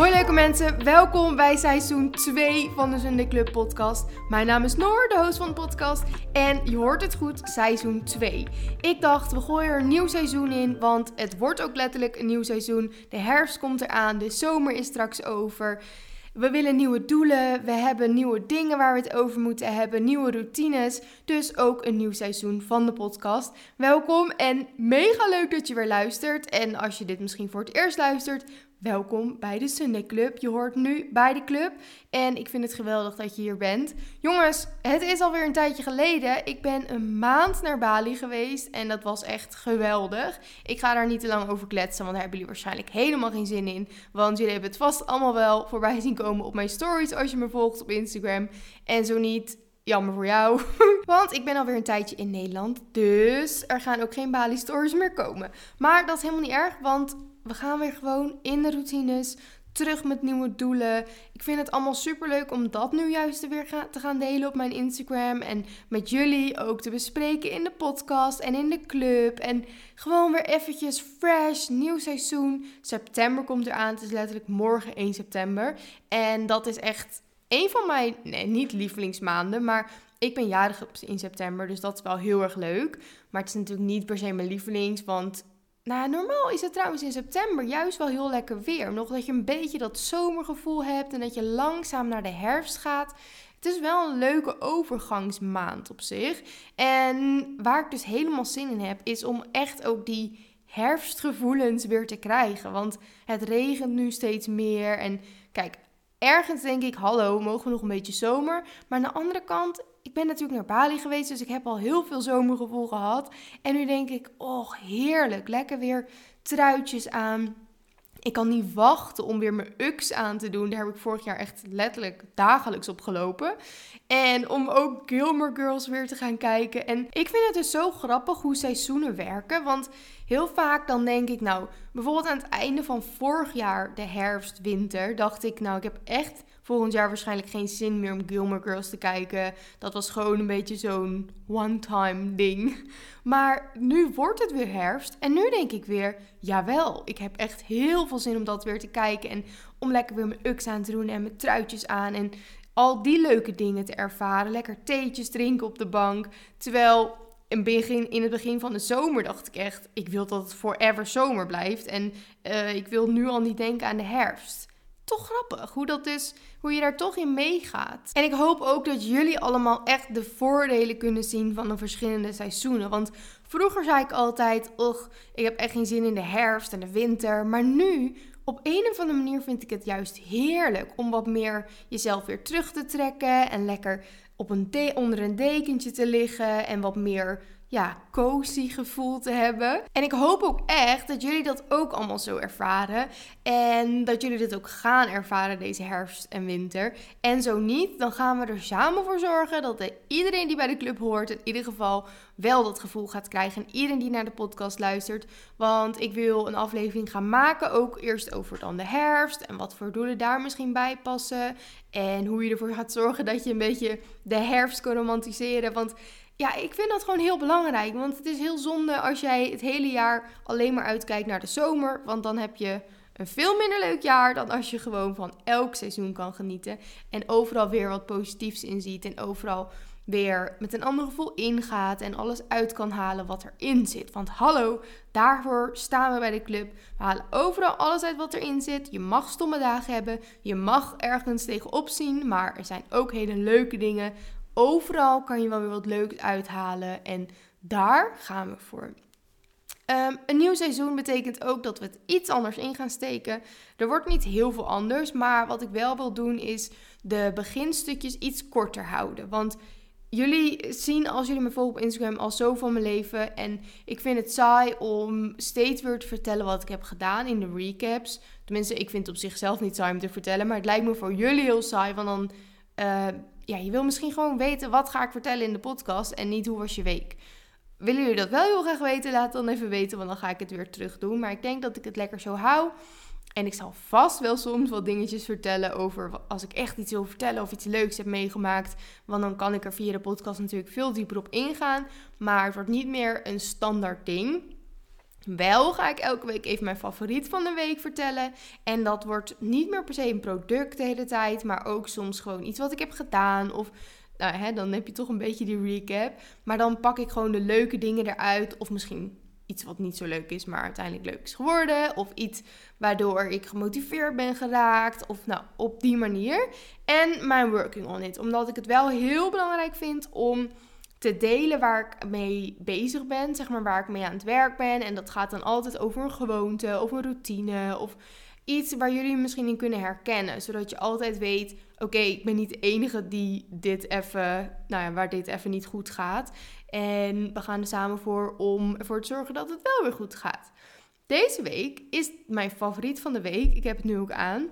Hoi leuke mensen, welkom bij seizoen 2 van de Sunday Club podcast. Mijn naam is Noor, de host van de podcast en je hoort het goed, seizoen 2. Ik dacht, we gooien er een nieuw seizoen in, want het wordt ook letterlijk een nieuw seizoen. De herfst komt eraan, de zomer is straks over. We willen nieuwe doelen, we hebben nieuwe dingen waar we het over moeten hebben, nieuwe routines. Dus ook een nieuw seizoen van de podcast. Welkom en mega leuk dat je weer luistert. En als je dit misschien voor het eerst luistert, Welkom bij de Sunday Club. Je hoort nu bij de club en ik vind het geweldig dat je hier bent. Jongens, het is alweer een tijdje geleden. Ik ben een maand naar Bali geweest en dat was echt geweldig. Ik ga daar niet te lang over kletsen, want daar hebben jullie waarschijnlijk helemaal geen zin in. Want jullie hebben het vast allemaal wel voorbij zien komen op mijn stories als je me volgt op Instagram. En zo niet, jammer voor jou. Want ik ben alweer een tijdje in Nederland. Dus er gaan ook geen Bali stories meer komen. Maar dat is helemaal niet erg, want we gaan weer gewoon in de routines. Terug met nieuwe doelen. Ik vind het allemaal super leuk om dat nu juist weer te gaan delen op mijn Instagram. En met jullie ook te bespreken in de podcast en in de club. En gewoon weer eventjes fresh, nieuw seizoen. September komt eraan. Het is letterlijk morgen 1 september. En dat is echt een van mijn, nee, niet lievelingsmaanden, maar ik ben jarig in september, dus dat is wel heel erg leuk. Maar het is natuurlijk niet per se mijn lievelings, want nou, normaal is het trouwens in september juist wel heel lekker weer. Nog dat je een beetje dat zomergevoel hebt en dat je langzaam naar de herfst gaat. Het is wel een leuke overgangsmaand op zich. En waar ik dus helemaal zin in heb, is om echt ook die herfstgevoelens weer te krijgen. Want het regent nu steeds meer. En kijk, ergens denk ik, hallo, mogen we nog een beetje zomer? Maar aan de andere kant, ik ben natuurlijk naar Bali geweest, dus ik heb al heel veel zomergevoel gehad. En nu denk ik, oh heerlijk, lekker weer truitjes aan. Ik kan niet wachten om weer mijn UX aan te doen. Daar heb ik vorig jaar echt letterlijk dagelijks op gelopen. En om ook Gilmore Girls weer te gaan kijken. En ik vind het dus zo grappig hoe seizoenen werken. Want heel vaak dan denk ik, nou, bijvoorbeeld aan het einde van vorig jaar, de herfst, winter, dacht ik, nou, ik heb echt volgend jaar waarschijnlijk geen zin meer om Gilmore Girls te kijken. Dat was gewoon een beetje zo'n one-time ding. Maar nu wordt het weer herfst en nu denk ik weer, jawel, ik heb echt heel veel zin om dat weer te kijken. En om lekker weer mijn ux aan te doen en mijn truitjes aan en al die leuke dingen te ervaren. Lekker theetjes drinken op de bank. Terwijl in, begin, in het begin van de zomer dacht ik echt, ik wil dat het forever zomer blijft. En uh, ik wil nu al niet denken aan de herfst toch grappig hoe dat dus, hoe je daar toch in meegaat. En ik hoop ook dat jullie allemaal echt de voordelen kunnen zien van de verschillende seizoenen. Want vroeger zei ik altijd, och, ik heb echt geen zin in de herfst en de winter. Maar nu, op een of andere manier vind ik het juist heerlijk om wat meer jezelf weer terug te trekken en lekker op een onder een dekentje te liggen en wat meer ja, cozy gevoel te hebben. En ik hoop ook echt dat jullie dat ook allemaal zo ervaren. En dat jullie dit ook gaan ervaren deze herfst en winter. En zo niet, dan gaan we er samen voor zorgen dat iedereen die bij de club hoort, in ieder geval wel dat gevoel gaat krijgen. En iedereen die naar de podcast luistert. Want ik wil een aflevering gaan maken, ook eerst over dan de herfst. En wat voor doelen daar misschien bij passen. En hoe je ervoor gaat zorgen dat je een beetje de herfst kan romantiseren. Want ja, ik vind dat gewoon heel belangrijk. Want het is heel zonde als jij het hele jaar alleen maar uitkijkt naar de zomer. Want dan heb je een veel minder leuk jaar dan als je gewoon van elk seizoen kan genieten. En overal weer wat positiefs in ziet. En overal weer met een ander gevoel ingaat. En alles uit kan halen wat erin zit. Want hallo, daarvoor staan we bij de club. We halen overal alles uit wat erin zit. Je mag stomme dagen hebben. Je mag ergens tegenop zien. Maar er zijn ook hele leuke dingen overal kan je wel weer wat leuks uithalen. En daar gaan we voor. Ehm, een nieuw seizoen betekent ook dat we het iets anders in gaan steken. Er wordt niet heel veel anders, maar wat ik wel wil doen is de beginstukjes iets korter houden. Want jullie zien als jullie me volgen op Instagram al zo van mijn leven. En ik vind het saai om steeds weer te vertellen wat ik heb gedaan in de recaps. Tenminste, ik vind het op zichzelf niet saai om te vertellen. Maar het lijkt me voor jullie heel saai. Want dan uh, ja, je wil misschien gewoon weten wat ga ik vertellen in de podcast en niet hoe was je week. Willen jullie dat wel heel graag weten? Laat dan even weten, want dan ga ik het weer terug doen. Maar ik denk dat ik het lekker zo hou. En ik zal vast wel soms wat dingetjes vertellen over als ik echt iets wil vertellen of iets leuks heb meegemaakt. Want dan kan ik er via de podcast natuurlijk veel dieper op ingaan. Maar het wordt niet meer een standaard ding. Wel ga ik elke week even mijn favoriet van de week vertellen. En dat wordt niet meer per se een product de hele tijd, maar ook soms gewoon iets wat ik heb gedaan. Of nou, hè, dan heb je toch een beetje die recap. Maar dan pak ik gewoon de leuke dingen eruit. Of misschien iets wat niet zo leuk is, maar uiteindelijk leuk is geworden. Of iets waardoor ik gemotiveerd ben geraakt. Of nou, op die manier. En mijn working on it. Omdat ik het wel heel belangrijk vind om te delen waar ik mee bezig ben. Zeg maar waar ik mee aan het werk ben. En dat gaat dan altijd over een gewoonte of een routine. Of iets waar jullie misschien in kunnen herkennen. Zodat je altijd weet, oké, ik ben niet de enige die dit even, nou ja, waar dit even niet goed gaat. En we gaan er samen voor om ervoor te zorgen dat het wel weer goed gaat. Deze week is mijn favoriet van de week. Ik heb het nu ook aan.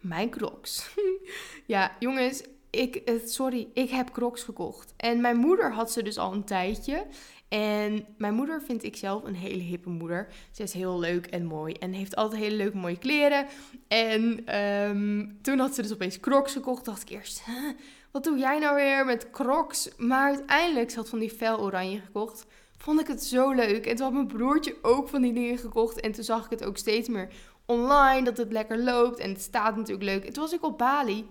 Mijn crocs. ja, jongens, ik, eh, sorry, ik heb crocs gekocht. En mijn moeder had ze dus al een tijdje. En mijn moeder vind ik zelf een hele hippe moeder. Ze is heel leuk en mooi en heeft altijd hele leuke mooie kleren. En ehm, toen had ze dus opeens crocs gekocht. Dacht ik eerst, wat doe jij nou weer met crocs? Maar uiteindelijk, ze had van die fel oranje gekocht. Vond ik het zo leuk. En toen had mijn broertje ook van die dingen gekocht. En toen zag ik het ook steeds meer online, dat het lekker loopt. En het staat natuurlijk leuk. En toen was ik op Bali.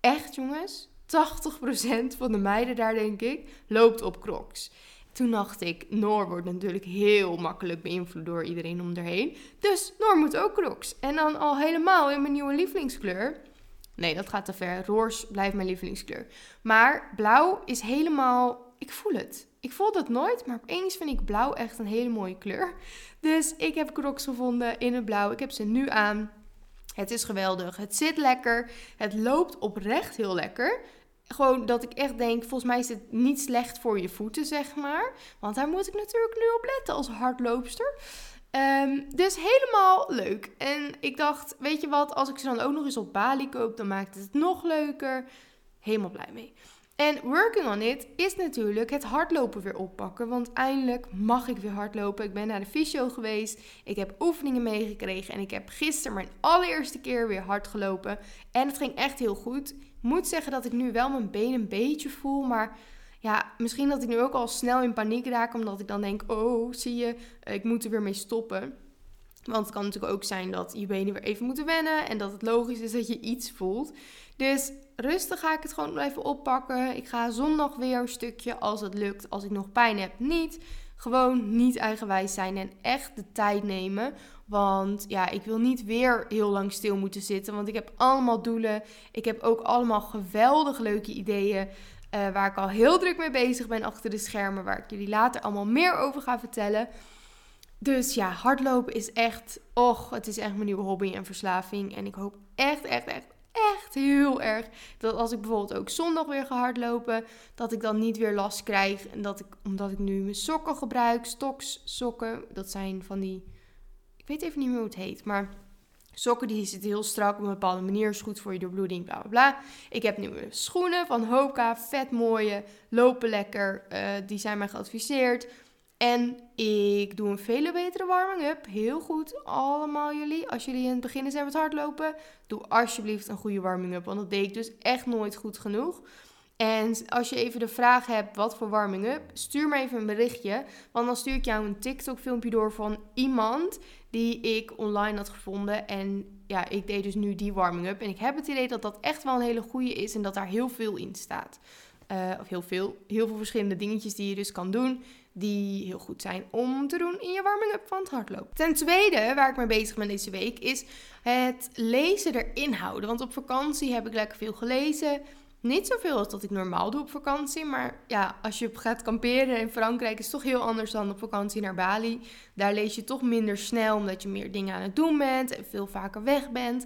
Echt jongens, 80% van de meiden daar denk ik, loopt op crocs. Toen dacht ik, Noor wordt natuurlijk heel makkelijk beïnvloed door iedereen om erheen. Dus Noor moet ook crocs. En dan al helemaal in mijn nieuwe lievelingskleur. Nee, dat gaat te ver. Roos blijft mijn lievelingskleur. Maar blauw is helemaal... Ik voel het. Ik voel dat nooit, maar opeens vind ik blauw echt een hele mooie kleur. Dus ik heb crocs gevonden in het blauw. Ik heb ze nu aan. Het is geweldig. Het zit lekker. Het loopt oprecht heel lekker gewoon dat ik echt denk, volgens mij is het niet slecht voor je voeten, zeg maar. Want daar moet ik natuurlijk nu op letten als hardloopster. Um, dus helemaal leuk. En ik dacht, weet je wat, als ik ze dan ook nog eens op Bali koop, dan maakt het het nog leuker. Helemaal blij mee. En working on it is natuurlijk het hardlopen weer oppakken. Want eindelijk mag ik weer hardlopen. Ik ben naar de fysio geweest. Ik heb oefeningen meegekregen. En ik heb gisteren mijn allereerste keer weer hard gelopen. En het ging echt heel goed moet zeggen dat ik nu wel mijn been een beetje voel. Maar ja, misschien dat ik nu ook al snel in paniek raak. Omdat ik dan denk, oh, zie je, ik moet er weer mee stoppen. Want het kan natuurlijk ook zijn dat je benen weer even moeten wennen. En dat het logisch is dat je iets voelt. Dus rustig ga ik het gewoon even oppakken. Ik ga zondag weer een stukje als het lukt. Als ik nog pijn heb, niet. Gewoon niet eigenwijs zijn en echt de tijd nemen. Want ja, ik wil niet weer heel lang stil moeten zitten. Want ik heb allemaal doelen. Ik heb ook allemaal geweldig leuke ideeën. Uh, waar ik al heel druk mee bezig ben achter de schermen. Waar ik jullie later allemaal meer over ga vertellen. Dus ja, hardlopen is echt. Och, het is echt mijn nieuwe hobby en verslaving. En ik hoop echt, echt, echt, echt heel erg dat als ik bijvoorbeeld ook zondag weer ga hardlopen, dat ik dan niet weer last krijg. En dat ik, omdat ik nu mijn sokken gebruik, stoks sokken, dat zijn van die, ik weet even niet meer hoe het heet, maar sokken die zitten heel strak op een bepaalde manier, is goed voor je doorbloeding, bla bla bla. Ik heb nieuwe schoenen van Hoka, vet mooie, lopen lekker, uh, die zijn mij geadviseerd. En ik doe een vele betere warming-up. Heel goed, allemaal jullie. Als jullie in het begin zijn met hardlopen, doe alsjeblieft een goede warming-up. Want dat deed ik dus echt nooit goed genoeg. En als je even de vraag hebt wat voor warming-up, stuur me even een berichtje. Want dan stuur ik jou een TikTok-filmpje door van iemand die ik online had gevonden. En ja, ik deed dus nu die warming-up. En ik heb het idee dat dat echt wel een hele goede is en dat daar heel veel in staat. Uh, of heel veel, heel veel verschillende dingetjes die je dus kan doen die heel goed zijn om te doen in je warming-up van het hardlopen. Ten tweede, waar ik mee bezig ben deze week, is het lezen erin houden. Want op vakantie heb ik lekker veel gelezen. Niet zoveel als dat ik normaal doe op vakantie. Maar ja, als je gaat kamperen in Frankrijk is het toch heel anders dan op vakantie naar Bali. Daar lees je toch minder snel omdat je meer dingen aan het doen bent en veel vaker weg bent.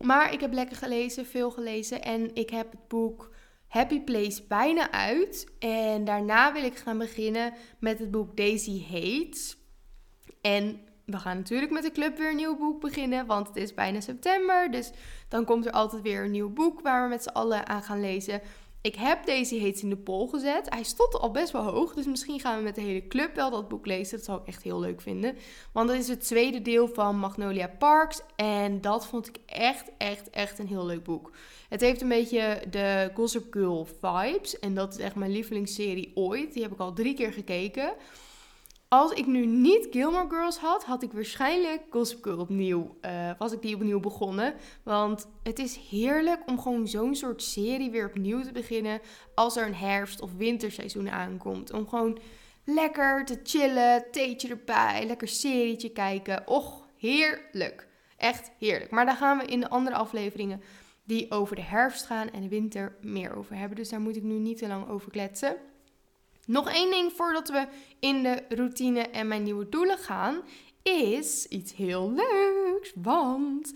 Maar ik heb lekker gelezen, veel gelezen. En ik heb het boek Happy Place bijna uit. En daarna wil ik gaan beginnen met het boek Daisy Hates. En we gaan natuurlijk met de club weer een nieuw boek beginnen, want het is bijna september. Dus dan komt er altijd weer een nieuw boek waar we met z'n allen aan gaan lezen. Ik heb Daisy Hates in de poll gezet. Hij stond al best wel hoog, dus misschien gaan we met de hele club wel dat boek lezen. Dat zou ik echt heel leuk vinden. Want dat is het tweede deel van Magnolia Parks. En dat vond ik echt, echt, echt een heel leuk boek. Het heeft een beetje de Gossip Girl vibes. En dat is echt mijn lievelingsserie ooit. Die heb ik al drie keer gekeken. als ik nu niet Gilmore Girls had, had ik waarschijnlijk Gossip Girl opnieuw, uh, was ik die opnieuw begonnen. Want het is heerlijk om gewoon zo'n soort serie weer opnieuw te beginnen als er een herfst- of winterseizoen aankomt. Om gewoon lekker te chillen, theetje erbij, lekker serietje kijken. Och, heerlijk. Echt heerlijk. Maar daar gaan we in de andere afleveringen die over de herfst gaan en de winter meer over hebben. Dus daar moet ik nu niet te lang over kletsen. Nog één ding voordat we in de routine en mijn nieuwe doelen gaan, is iets heel leuks. Want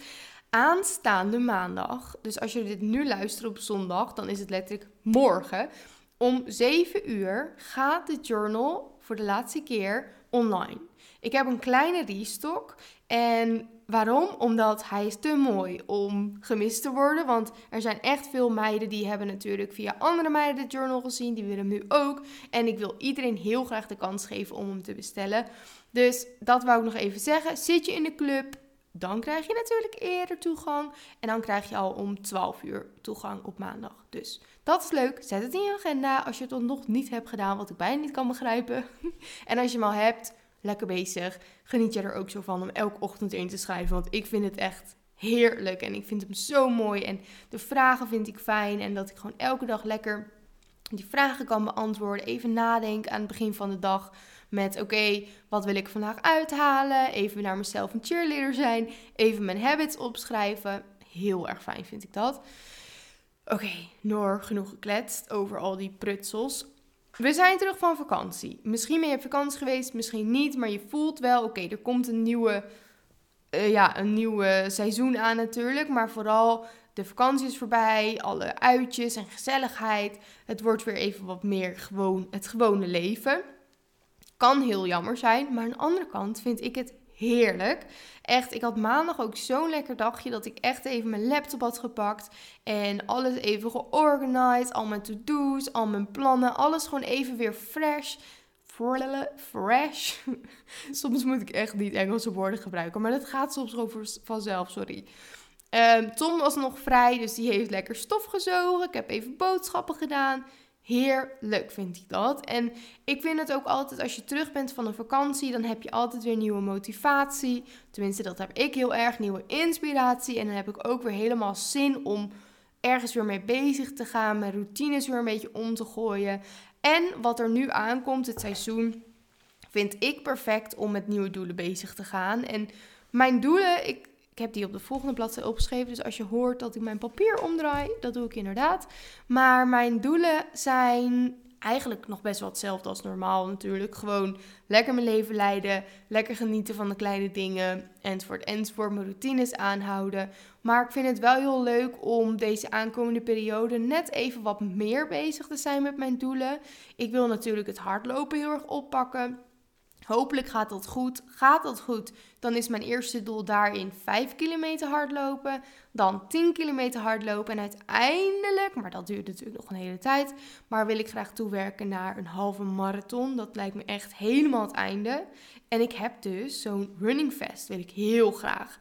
aanstaande maandag, dus als je dit nu luistert op zondag, dan is het letterlijk morgen. Om 7 uur gaat de journal voor de laatste keer online. Ik heb een kleine restock en Waarom? Omdat hij is te mooi om gemist te worden. Want er zijn echt veel meiden die hebben natuurlijk via andere meiden de journal gezien. Die willen hem nu ook. En ik wil iedereen heel graag de kans geven om hem te bestellen. Dus dat wou ik nog even zeggen. Zit je in de club, dan krijg je natuurlijk eerder toegang. En dan krijg je al om 12 uur toegang op maandag. Dus dat is leuk. Zet het in je agenda als je het nog niet hebt gedaan, wat ik bijna niet kan begrijpen. en als je hem al hebt, lekker bezig. Geniet je er ook zo van om elke ochtend in te schrijven. Want ik vind het echt heerlijk. En ik vind hem zo mooi. En de vragen vind ik fijn. En dat ik gewoon elke dag lekker die vragen kan beantwoorden. Even nadenken aan het begin van de dag. Met oké, wat wil ik vandaag uithalen? Even naar mezelf een cheerleader zijn. Even mijn habits opschrijven. Heel erg fijn vind ik dat. Oké, Noor, genoeg gekletst over al die prutsels. We zijn terug van vakantie. Misschien ben je op vakantie geweest, misschien niet, maar je voelt wel, oké, er komt een nieuwe, uh, ja, een nieuwe seizoen aan natuurlijk. Maar vooral de vakantie is voorbij, alle uitjes en gezelligheid. Het wordt weer even wat meer gewoon het gewone leven. Kan heel jammer zijn, maar aan de andere kant vind ik het heerlijk. Echt, ik had maandag ook zo'n lekker dagje dat ik echt even mijn laptop had gepakt. En alles even georganiseerd. Al mijn to-do's, al mijn plannen. Alles gewoon even weer fresh. Fresh. soms moet ik echt niet Engelse woorden gebruiken. Maar dat gaat soms over vanzelf, sorry. Tom was nog vrij, dus die heeft lekker stof gezogen. Ik heb even boodschappen gedaan. Heerlijk vind ik dat. En ik vind het ook altijd, als je terug bent van een vakantie, dan heb je altijd weer nieuwe motivatie. Tenminste, dat heb ik heel erg, nieuwe inspiratie. En dan heb ik ook weer helemaal zin om ergens weer mee bezig te gaan, mijn routines weer een beetje om te gooien. En wat er nu aankomt, het seizoen, vind ik perfect om met nieuwe doelen bezig te gaan. En mijn doelen, ik ik heb die op de volgende bladzijde opgeschreven. Dus als je hoort dat ik mijn papier omdraai, dat doe ik inderdaad. Maar mijn doelen zijn eigenlijk nog best wel hetzelfde als normaal natuurlijk. Gewoon lekker mijn leven leiden, lekker genieten van de kleine dingen, enzovoort, enzovoort. Mijn routines aanhouden. Maar ik vind het wel heel leuk om deze aankomende periode net even wat meer bezig te zijn met mijn doelen. Ik wil natuurlijk het hardlopen heel erg oppakken. Hopelijk gaat dat goed. Gaat dat goed, dan is mijn eerste doel daarin 5 kilometer hardlopen. Dan 10 kilometer hardlopen. En uiteindelijk, maar dat duurt natuurlijk nog een hele tijd. Maar wil ik graag toewerken naar een halve marathon. Dat lijkt me echt helemaal het einde. En ik heb dus zo'n running vest, wil ik heel graag.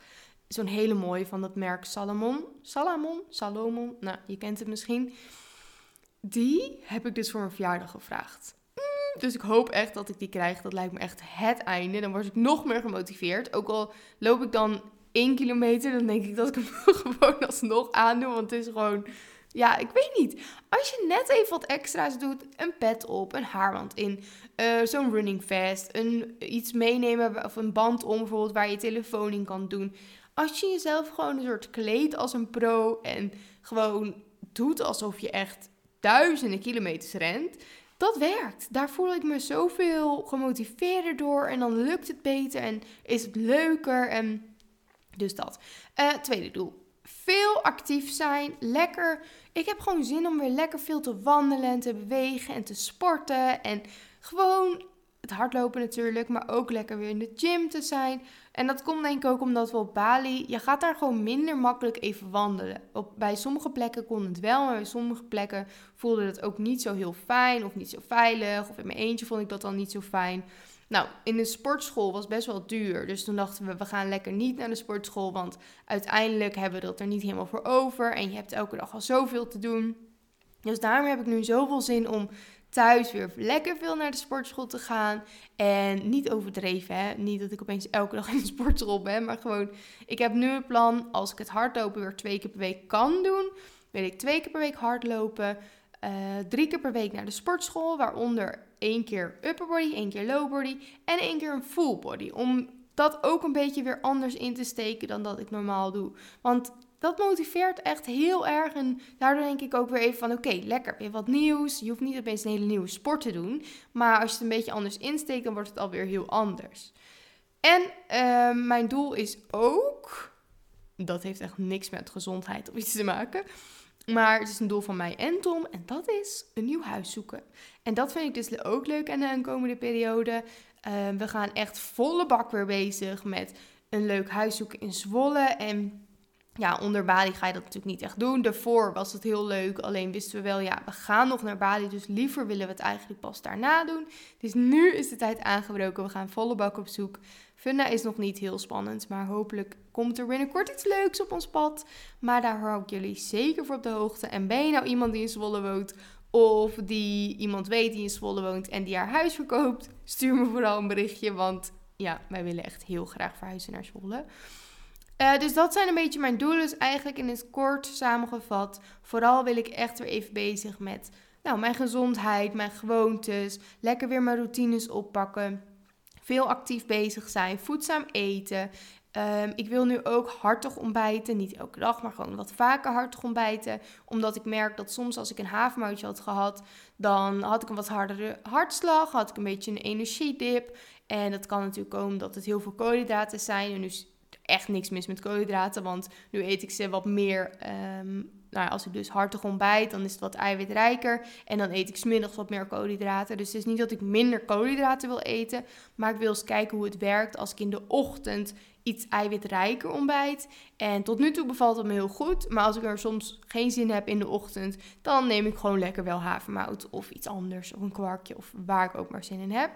Zo'n hele mooie van dat merk Salomon. Salamon? Salomon? Nou, je kent het misschien. Die heb ik dus voor mijn verjaardag gevraagd. Dus ik hoop echt dat ik die krijg. Dat lijkt me echt het einde. Dan word ik nog meer gemotiveerd. Ook al loop ik dan één kilometer, dan denk ik dat ik hem gewoon alsnog aandoe. Want het is gewoon, ja, ik weet niet. Als je net even wat extra's doet, een pet op, een haarwand in, uh, zo'n running vest, een, iets meenemen of een band om bijvoorbeeld waar je telefoon in kan doen. Als je jezelf gewoon een soort kleed als een pro en gewoon doet alsof je echt duizenden kilometers rent, dat werkt. Daar voel ik me zoveel gemotiveerder door. En dan lukt het beter en is het leuker. En dus dat. Uh, tweede doel. Veel actief zijn. Lekker. Ik heb gewoon zin om weer lekker veel te wandelen en te bewegen en te sporten. En gewoon het hardlopen natuurlijk, maar ook lekker weer in de gym te zijn. En dat komt denk ik ook omdat we op Bali, je gaat daar gewoon minder makkelijk even wandelen. Op, bij sommige plekken kon het wel, maar bij sommige plekken voelde het ook niet zo heel fijn of niet zo veilig. Of in mijn eentje vond ik dat dan niet zo fijn. Nou, in de sportschool was best wel duur. Dus toen dachten we, we gaan lekker niet naar de sportschool. Want uiteindelijk hebben we dat er niet helemaal voor over. En je hebt elke dag al zoveel te doen. Dus daarom heb ik nu zoveel zin om thuis weer lekker veel naar de sportschool te gaan. En niet overdreven, hè. Niet dat ik opeens elke dag in de sportschool ben. Maar gewoon, ik heb nu een plan. Als ik het hardlopen weer twee keer per week kan doen, wil ik twee keer per week hardlopen. Uh, drie keer per week naar de sportschool. Waaronder één keer upper body, één keer low body en één keer een full body. Om dat ook een beetje weer anders in te steken dan dat ik normaal doe. Want dat motiveert echt heel erg. En daardoor denk ik ook weer even van: oké, lekker, weer wat nieuws. Je hoeft niet opeens een hele nieuwe sport te doen. Maar als je het een beetje anders insteekt, dan wordt het alweer heel anders. En uh, mijn doel is ook. Dat heeft echt niks met gezondheid of iets te maken. Maar het is een doel van mij en Tom. En dat is een nieuw huis zoeken. En dat vind ik dus ook leuk aan de aankomende periode. Uh, we gaan echt volle bak weer bezig met een leuk huis zoeken in Zwolle. En ja, onder Bali ga je dat natuurlijk niet echt doen. Daarvoor was het heel leuk. Alleen wisten we wel, ja, we gaan nog naar Bali. Dus liever willen we het eigenlijk pas daarna doen. Dus nu is de tijd aangebroken. We gaan volle bak op zoek. Funda is nog niet heel spannend. Maar hopelijk komt er binnenkort iets leuks op ons pad. Maar daar hou ik jullie zeker voor op de hoogte. En ben je nou iemand die in Zwolle woont? Of die iemand weet die in Zwolle woont en die haar huis verkoopt? Stuur me vooral een berichtje. Want ja, wij willen echt heel graag verhuizen naar Zwolle. Uh, dus dat zijn een beetje mijn doelen. Dus eigenlijk in het kort samengevat. Vooral wil ik echt weer even bezig met nou, mijn gezondheid, mijn gewoontes. Lekker weer mijn routines oppakken. Veel actief bezig zijn. Voedzaam eten. Um, ik wil nu ook hartig ontbijten. Niet elke dag, maar gewoon wat vaker hartig ontbijten. Omdat ik merk dat soms als ik een havermoutje had gehad, dan had ik een wat hardere hartslag. Had ik een beetje een energiedip. En dat kan natuurlijk komen omdat het heel veel koolhydraten zijn. En dus echt niks mis met koolhydraten, want nu eet ik ze wat meer. Um, nou als ik dus hartig ontbijt, dan is het wat eiwitrijker. En dan eet ik smiddags wat meer koolhydraten. Dus het is niet dat ik minder koolhydraten wil eten. Maar ik wil eens kijken hoe het werkt als ik in de ochtend iets eiwitrijker ontbijt. En tot nu toe bevalt het me heel goed. Maar als ik er soms geen zin heb in de ochtend, dan neem ik gewoon lekker wel havermout of iets anders. Of een kwarkje of waar ik ook maar zin in heb.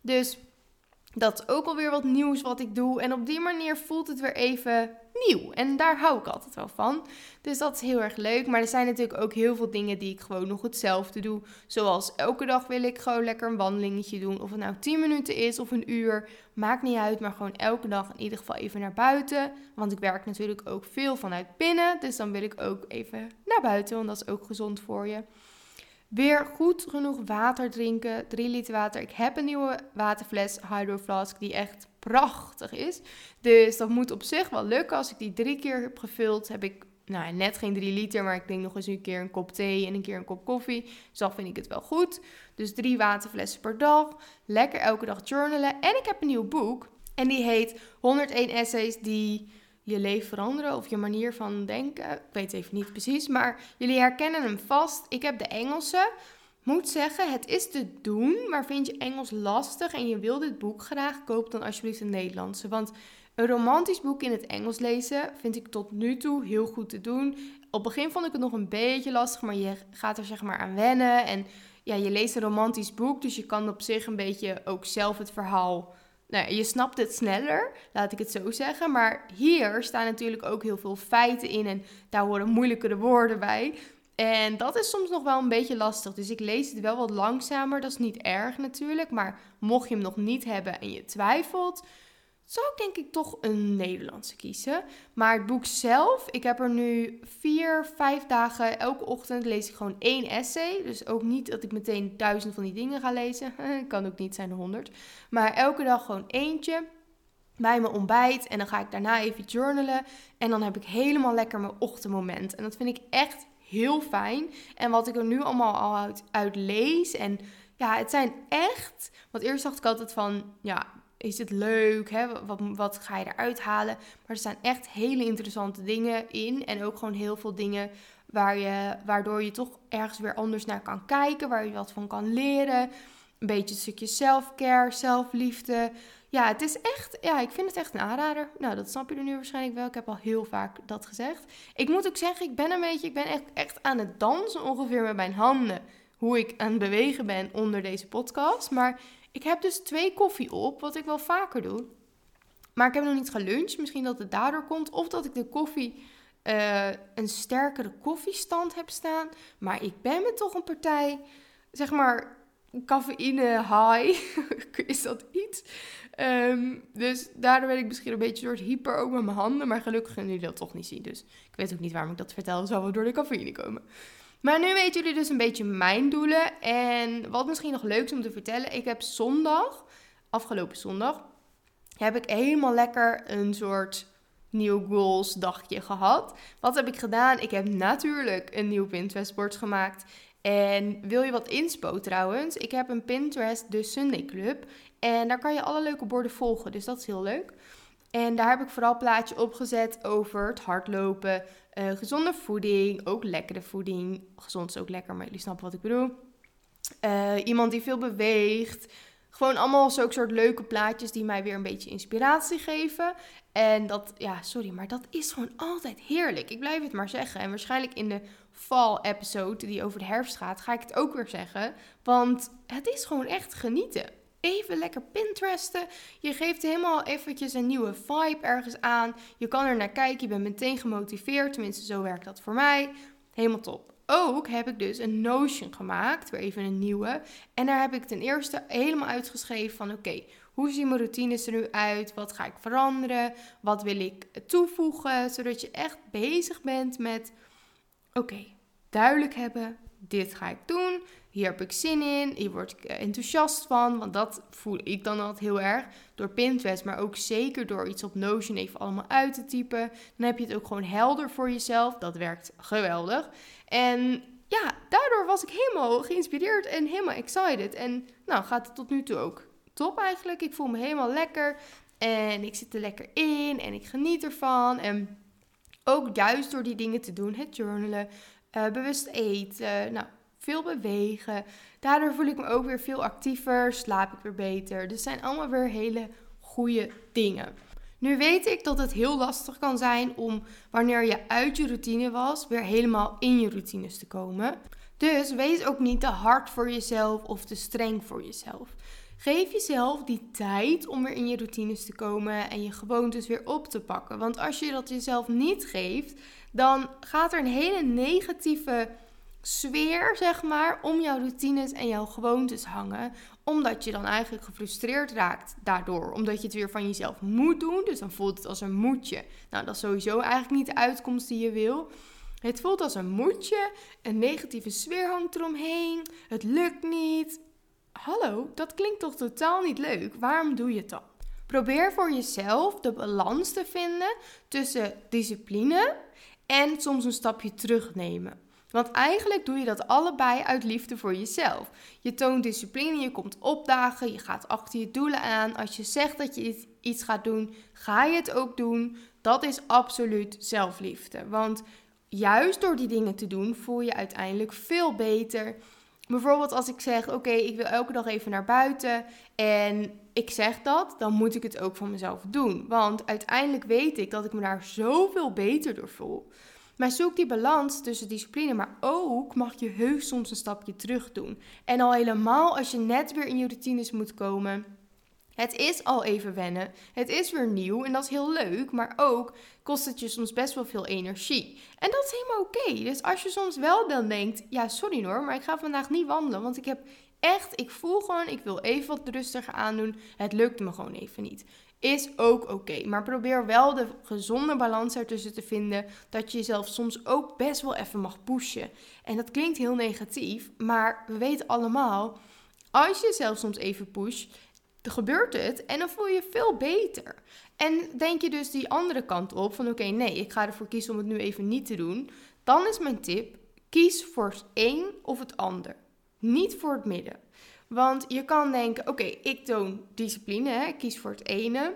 Dus dat is ook alweer wat nieuws wat ik doe. En op die manier voelt het weer even nieuw. En daar hou ik altijd wel van. Dus dat is heel erg leuk. Maar er zijn natuurlijk ook heel veel dingen die ik gewoon nog hetzelfde doe. Zoals elke dag wil ik gewoon lekker een wandelingetje doen. Of het nou 10 minuten is of een uur. Maakt niet uit. Maar gewoon elke dag in ieder geval even naar buiten. Want ik werk natuurlijk ook veel vanuit binnen. Dus dan wil ik ook even naar buiten. Want dat is ook gezond voor je. Weer goed genoeg water drinken. 3 liter water. Ik heb een nieuwe waterfles, Hydro Flask, die echt prachtig is. Dus dat moet op zich wel lukken. Als ik die drie keer heb gevuld, heb ik nou, net geen 3 liter, maar ik denk nog eens een keer een kop thee en een keer een kop koffie. Dus dan vind ik het wel goed. Dus drie waterflessen per dag. Lekker elke dag journalen. En ik heb een nieuw boek. En die heet 101 essays die je leven veranderen of je manier van denken. Ik weet even niet precies, maar jullie herkennen hem vast. Ik heb de Engelse. Moet zeggen, het is te doen, maar vind je Engels lastig en je wil dit boek graag, koop dan alsjeblieft een Nederlandse. Want een romantisch boek in het Engels lezen vind ik tot nu toe heel goed te doen. Op het begin vond ik het nog een beetje lastig, maar je gaat er zeg maar aan wennen. En ja, je leest een romantisch boek, dus je kan op zich een beetje ook zelf het verhaal nou, je snapt het sneller, laat ik het zo zeggen. Maar hier staan natuurlijk ook heel veel feiten in en daar horen moeilijkere woorden bij. En dat is soms nog wel een beetje lastig. Dus ik lees het wel wat langzamer. Dat is niet erg natuurlijk. Maar mocht je hem nog niet hebben en je twijfelt, zou ik denk ik toch een Nederlandse kiezen. Maar het boek zelf, ik heb er nu vier, vijf dagen. Elke ochtend lees ik gewoon één essay. Dus ook niet dat ik meteen duizend van die dingen ga lezen. kan ook niet zijn de honderd. Maar elke dag gewoon eentje bij mijn ontbijt. En dan ga ik daarna even journalen. En dan heb ik helemaal lekker mijn ochtendmoment. En dat vind ik echt heel fijn. En wat ik er nu allemaal al uit, uit lees. En ja, het zijn echt. Want eerst dacht ik altijd van. Ja, is het leuk? Hè? Wat, wat ga je eruit halen? Maar er staan echt hele interessante dingen in. En ook gewoon heel veel dingen waar je, waardoor je toch ergens weer anders naar kan kijken. Waar je wat van kan leren. Een beetje een stukje self-care, zelfliefde. Ja, het is echt, ja, ik vind het echt een aanrader. Nou, dat snap je er nu waarschijnlijk wel. Ik heb al heel vaak dat gezegd. Ik moet ook zeggen, ik ben een beetje, ik ben echt, echt aan het dansen ongeveer met mijn handen. Hoe ik aan het bewegen ben onder deze podcast. Maar ik heb dus twee koffie op, wat ik wel vaker doe. Maar ik heb nog niet geluncht. Misschien dat het daardoor komt. Of dat ik de koffie uh, een sterkere koffiestand heb staan. Maar ik ben me toch een partij zeg maar, cafeïne high. is dat iets? Ehm, dus daardoor ben ik misschien een beetje soort hyper ook met mijn handen. Maar gelukkig kunnen jullie dat toch niet zien. Dus ik weet ook niet waarom ik dat vertel. Zal wel door de cafeïne komen. Maar nu weten jullie dus een beetje mijn doelen. En wat misschien nog leuk is om te vertellen. Ik heb zondag, afgelopen zondag, heb ik helemaal lekker een soort nieuw goals dagje gehad. Wat heb ik gedaan? Ik heb natuurlijk een nieuw Pinterest bord gemaakt. En wil je wat inspo trouwens? Ik heb een Pinterest, de Sunday Club. En daar kan je alle leuke borden volgen. Dus dat is heel leuk. En daar heb ik vooral plaatje opgezet over het hardlopen, uh, gezonde voeding, ook lekkere voeding. Gezond is ook lekker, maar jullie snappen wat ik bedoel. Uh, iemand die veel beweegt. Gewoon allemaal zulke soort leuke plaatjes die mij weer een beetje inspiratie geven. En dat, ja, sorry, maar dat is gewoon altijd heerlijk. Ik blijf het maar zeggen. En waarschijnlijk in de fall-episode die over de herfst gaat, ga ik het ook weer zeggen. Want het is gewoon echt genieten. Even lekker Pinteresten. Je geeft helemaal eventjes een nieuwe vibe ergens aan. Je kan er naar kijken. Je bent meteen gemotiveerd. Tenminste, zo werkt dat voor mij. Helemaal top. Ook heb ik dus een Notion gemaakt. Weer even een nieuwe. En daar heb ik ten eerste helemaal uitgeschreven van... Oké, hoe zien mijn routines er nu uit? Wat ga ik veranderen? Wat wil ik toevoegen? Zodat je echt bezig bent met... Oké, duidelijk hebben. Dit ga ik doen. Hier heb ik zin in. Hier word ik eh, enthousiast van. Want dat voel ik dan altijd heel erg. Door Pinterest, maar ook zeker door iets op Notion even allemaal uit te typen. Dan heb je het ook gewoon helder voor jezelf. Dat werkt geweldig. En ja, daardoor was ik helemaal geïnspireerd en helemaal excited. En nou, gaat het tot nu toe ook top eigenlijk. Ik voel me helemaal lekker. En ik zit er lekker in en ik geniet ervan. En ook juist door die dingen te doen, het journalen, uh, bewust eten, nou, veel bewegen. Daardoor voel ik me ook weer veel actiever, slaap ik weer beter. Dus zijn allemaal weer hele goede dingen. Nu weet ik dat het heel lastig kan zijn om wanneer je uit je routine was, weer helemaal in je routines te komen. Dus wees ook niet te hard voor jezelf of te streng voor jezelf. Geef jezelf die tijd om weer in je routines te komen en je gewoontes weer op te pakken. Want als je dat jezelf niet geeft, dan gaat er een hele negatieve sfeer, zeg maar, om jouw routines en jouw gewoontes hangen. Omdat je dan eigenlijk gefrustreerd raakt daardoor. Omdat je het weer van jezelf moet doen. Dus dan voelt het als een moetje. Nou, dat is sowieso eigenlijk niet de uitkomst die je wil. Het voelt als een moetje. Een negatieve sfeer hangt eromheen. Het lukt niet. Hallo, dat klinkt toch totaal niet leuk? Waarom doe je het dan? Probeer voor jezelf de balans te vinden tussen discipline en soms een stapje terugnemen. Want eigenlijk doe je dat allebei uit liefde voor jezelf. Je toont discipline, je komt opdagen, je gaat achter je doelen aan. Als je zegt dat je iets gaat doen, ga je het ook doen. Dat is absoluut zelfliefde. Want juist door die dingen te doen, voel je uiteindelijk veel beter. Bijvoorbeeld als ik zeg: Oké, ik wil elke dag even naar buiten. En ik zeg dat, dan moet ik het ook voor mezelf doen. Want uiteindelijk weet ik dat ik me daar zoveel beter door voel. Maar zoek die balans tussen discipline, maar ook mag je heus soms een stapje terug doen. En al helemaal als je net weer in je routines moet komen. Het is al even wennen. Het is weer nieuw en dat is heel leuk, maar ook kost het je soms best wel veel energie. En dat is helemaal oké. Dus als je soms wel dan denkt, ja sorry hoor, maar ik ga vandaag niet wandelen, want ik heb echt, ik voel gewoon, ik wil even wat rustiger aandoen. Het lukt me gewoon even niet is ook oké. Maar probeer wel de gezonde balans ertussen te vinden. Dat je jezelf soms ook best wel even mag pushen. En dat klinkt heel negatief, maar we weten allemaal, als je jezelf soms even pusht, gebeurt het en dan voel je je veel beter. En denk je dus die andere kant op van oké, nee, ik ga ervoor kiezen om het nu even niet te doen. Dan is mijn tip, kies voor het een of het ander. Niet voor het midden. Want je kan denken, oké, ik toon discipline, hè, ik kies voor het ene.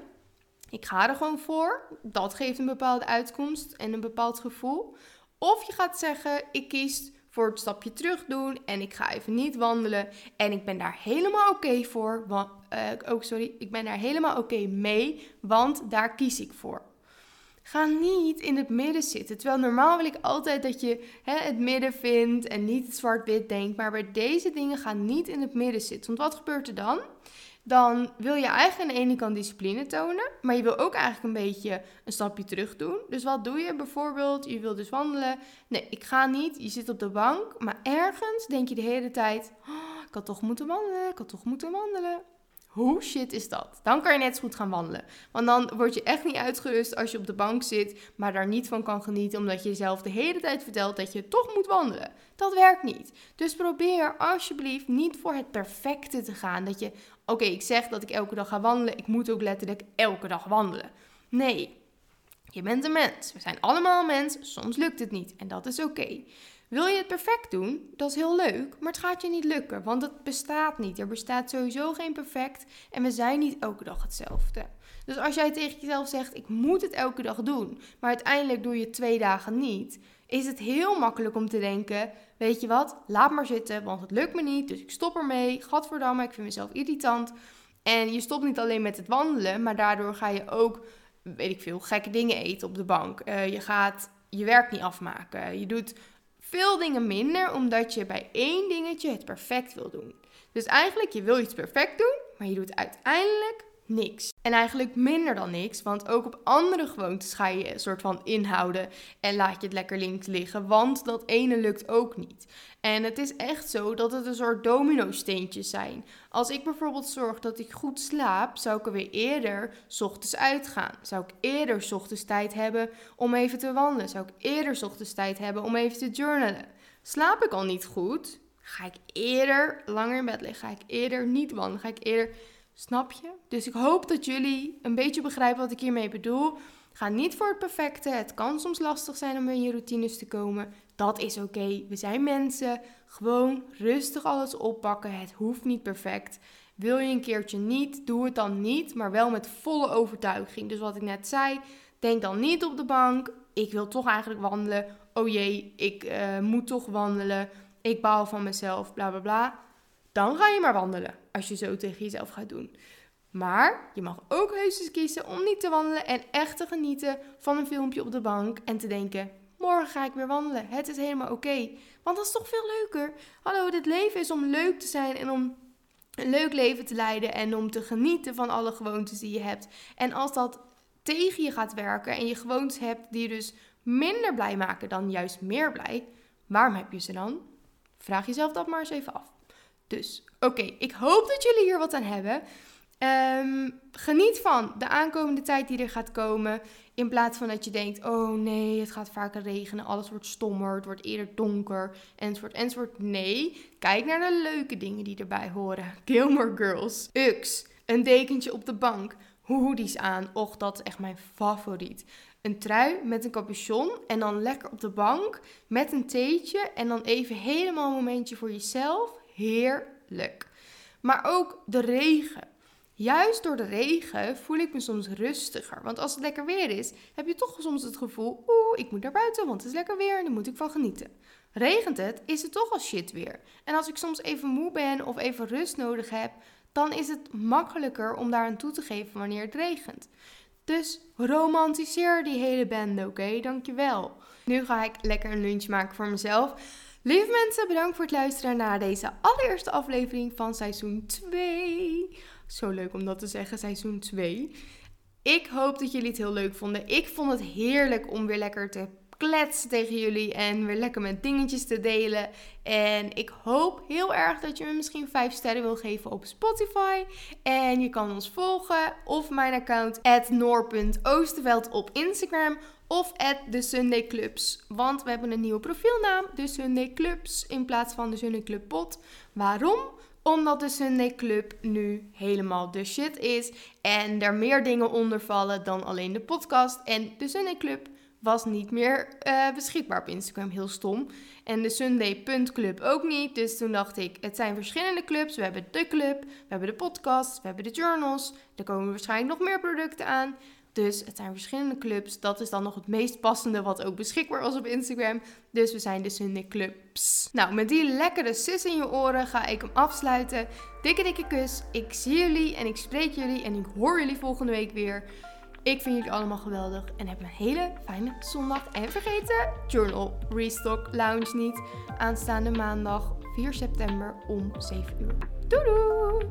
Ik ga er gewoon voor. Dat geeft een bepaalde uitkomst en een bepaald gevoel. Of je gaat zeggen, ik kies voor het stapje terug doen en ik ga even niet wandelen. En ik ben daar helemaal oké voor. Want, uh, oh, sorry, ik ben daar helemaal oké mee, want daar kies ik voor. Ga niet in het midden zitten. Terwijl normaal wil ik altijd dat je hè, het midden vindt en niet zwart-wit denkt. Maar bij deze dingen ga niet in het midden zitten. Want wat gebeurt er dan? Dan wil je eigenlijk aan de ene kant discipline tonen, maar je wil ook eigenlijk een beetje een stapje terug doen. Dus wat doe je bijvoorbeeld? Je wil dus wandelen. Nee, ik ga niet. Je zit op de bank, maar ergens denk je de hele tijd. Oh, had toch moeten wandelen, ik had toch moeten wandelen. Hoe shit is dat? Dan kan je net zo goed gaan wandelen. Want dan word je echt niet uitgerust als je op de bank zit, maar daar niet van kan genieten, omdat je jezelf de hele tijd vertelt dat je toch moet wandelen. Dat werkt niet. Dus probeer alsjeblieft niet voor het perfecte te gaan. Dat je, oké, ik zeg dat ik elke dag ga wandelen, ik moet ook letterlijk elke dag wandelen. Nee, je bent een mens. We zijn allemaal mens. Soms lukt het niet en dat is oké. Wil je het perfect doen? Dat is heel leuk, maar het gaat je niet lukken, want het bestaat niet. Er bestaat sowieso geen perfect en we zijn niet elke dag hetzelfde. Dus als jij tegen jezelf zegt: Ik moet het elke dag doen, maar uiteindelijk doe je twee dagen niet, is het heel makkelijk om te denken: Weet je wat, laat maar zitten, want het lukt me niet, dus ik stop ermee. Gadverdamme, ik vind mezelf irritant. En je stopt niet alleen met het wandelen, maar daardoor ga je ook, weet ik veel, gekke dingen eten op de bank. Uh, je gaat je werk niet afmaken. Je doet veel dingen minder, omdat je bij één dingetje het perfect wil doen. Dus eigenlijk, je wil iets perfect doen, maar je doet uiteindelijk niks. En eigenlijk minder dan niks, want ook op andere gewoontes ga je een soort van inhouden en laat je het lekker links liggen, want dat ene lukt ook niet. En het is echt zo dat het een soort domino-steentjes zijn. Als ik bijvoorbeeld zorg dat ik goed slaap, zou ik er weer eerder ochtends uitgaan. Zou ik eerder ochtends tijd hebben om even te wandelen. Zou ik eerder ochtends tijd hebben om even te journalen. Slaap ik al niet goed, ga ik eerder langer in bed liggen. Ga ik eerder niet wandelen. Ga ik eerder Snap je? Dus ik hoop dat jullie een beetje begrijpen wat ik hiermee bedoel. Ga niet voor het perfecte. Het kan soms lastig zijn om in je routines te komen. Dat is oké. We zijn mensen. Gewoon rustig alles oppakken. Het hoeft niet perfect. Wil je een keertje niet, doe het dan niet, maar wel met volle overtuiging. Dus wat ik net zei, denk dan niet op de bank. Ik wil toch eigenlijk wandelen. Oh jee, ik uh, moet toch wandelen. Ik baal van mezelf, bla bla bla dan ga je maar wandelen als je zo tegen jezelf gaat doen. Maar je mag ook heus eens kiezen om niet te wandelen en echt te genieten van een filmpje op de bank en te denken: morgen ga ik weer wandelen. Het is helemaal oké. Want dat is toch veel leuker. Hallo, dit leven is om leuk te zijn en om een leuk leven te leiden en om te genieten van alle gewoontes die je hebt. En als dat tegen je gaat werken en je gewoontes hebt die je dus minder blij maken dan juist meer blij, waarom heb je ze dan? Vraag jezelf dat maar eens even af. Dus, oké, ik hoop dat jullie hier wat aan hebben. Ehm, geniet van de aankomende tijd die er gaat komen. In plaats van dat je denkt: oh nee, het gaat vaker regenen, alles wordt stommer, het wordt eerder donker, enzovoort, enzovoort. Nee, kijk naar de leuke dingen die erbij horen. Gilmore Girls, Ux, een dekentje op de bank, hoodies aan. Och, dat is echt mijn favoriet. Een trui met een capuchon en dan lekker op de bank met een theetje en dan even helemaal een momentje voor jezelf heerlijk. Maar ook de regen. Juist door de regen voel ik me soms rustiger. Want als het lekker weer is, heb je toch soms het gevoel: oeh, ik moet naar buiten, want het is lekker weer en daar moet ik van genieten. Regent het, is het toch al shit weer. En als ik soms even moe ben of even rust nodig heb, dan is het makkelijker om daar aan toe te geven wanneer het regent. Dus romantiseer die hele band, oké? Dankjewel. Nu ga ik lekker een lunch maken voor mezelf. Lieve mensen, bedankt voor het luisteren naar deze allereerste aflevering van seizoen 2. Zo leuk om dat te zeggen, seizoen 2. Ik hoop dat jullie het heel leuk vonden. Ik vond het heerlijk om weer lekker te kletsen tegen jullie en weer lekker met dingetjes te delen. En ik hoop heel erg dat je me misschien 5 sterren wil geven op Spotify. En je kan ons volgen of mijn account noor.oosterveld op Instagram of de Sunday Clubs. Want we hebben een nieuwe profielnaam, de Sunday Clubs, in plaats van de Sunday Club Pot. Waarom? Omdat de Sunday Club nu helemaal de shit is en er meer dingen onder vallen dan alleen de podcast. En de Sunday Club was niet meer uh, beschikbaar op Instagram. Heel stom. En de Sunday.club ook niet. Dus toen dacht ik, het zijn verschillende clubs. We hebben de club, we hebben de podcast, we hebben de journals. Er komen waarschijnlijk nog meer producten aan. Dus het zijn verschillende clubs. Dat is dan nog het meest passende wat ook beschikbaar was op Instagram. Dus we zijn de Sunday Clubs. Nou, met die lekkere sis in je oren ga ik hem afsluiten. Dikke dikke kus. Ik zie jullie en ik spreek jullie en ik hoor jullie volgende week weer. Ik vind jullie allemaal geweldig en heb een hele fijne zondag. En vergeet de Journal Restock Lounge niet. Aanstaande maandag 4 september om 7 uur. Doei doei!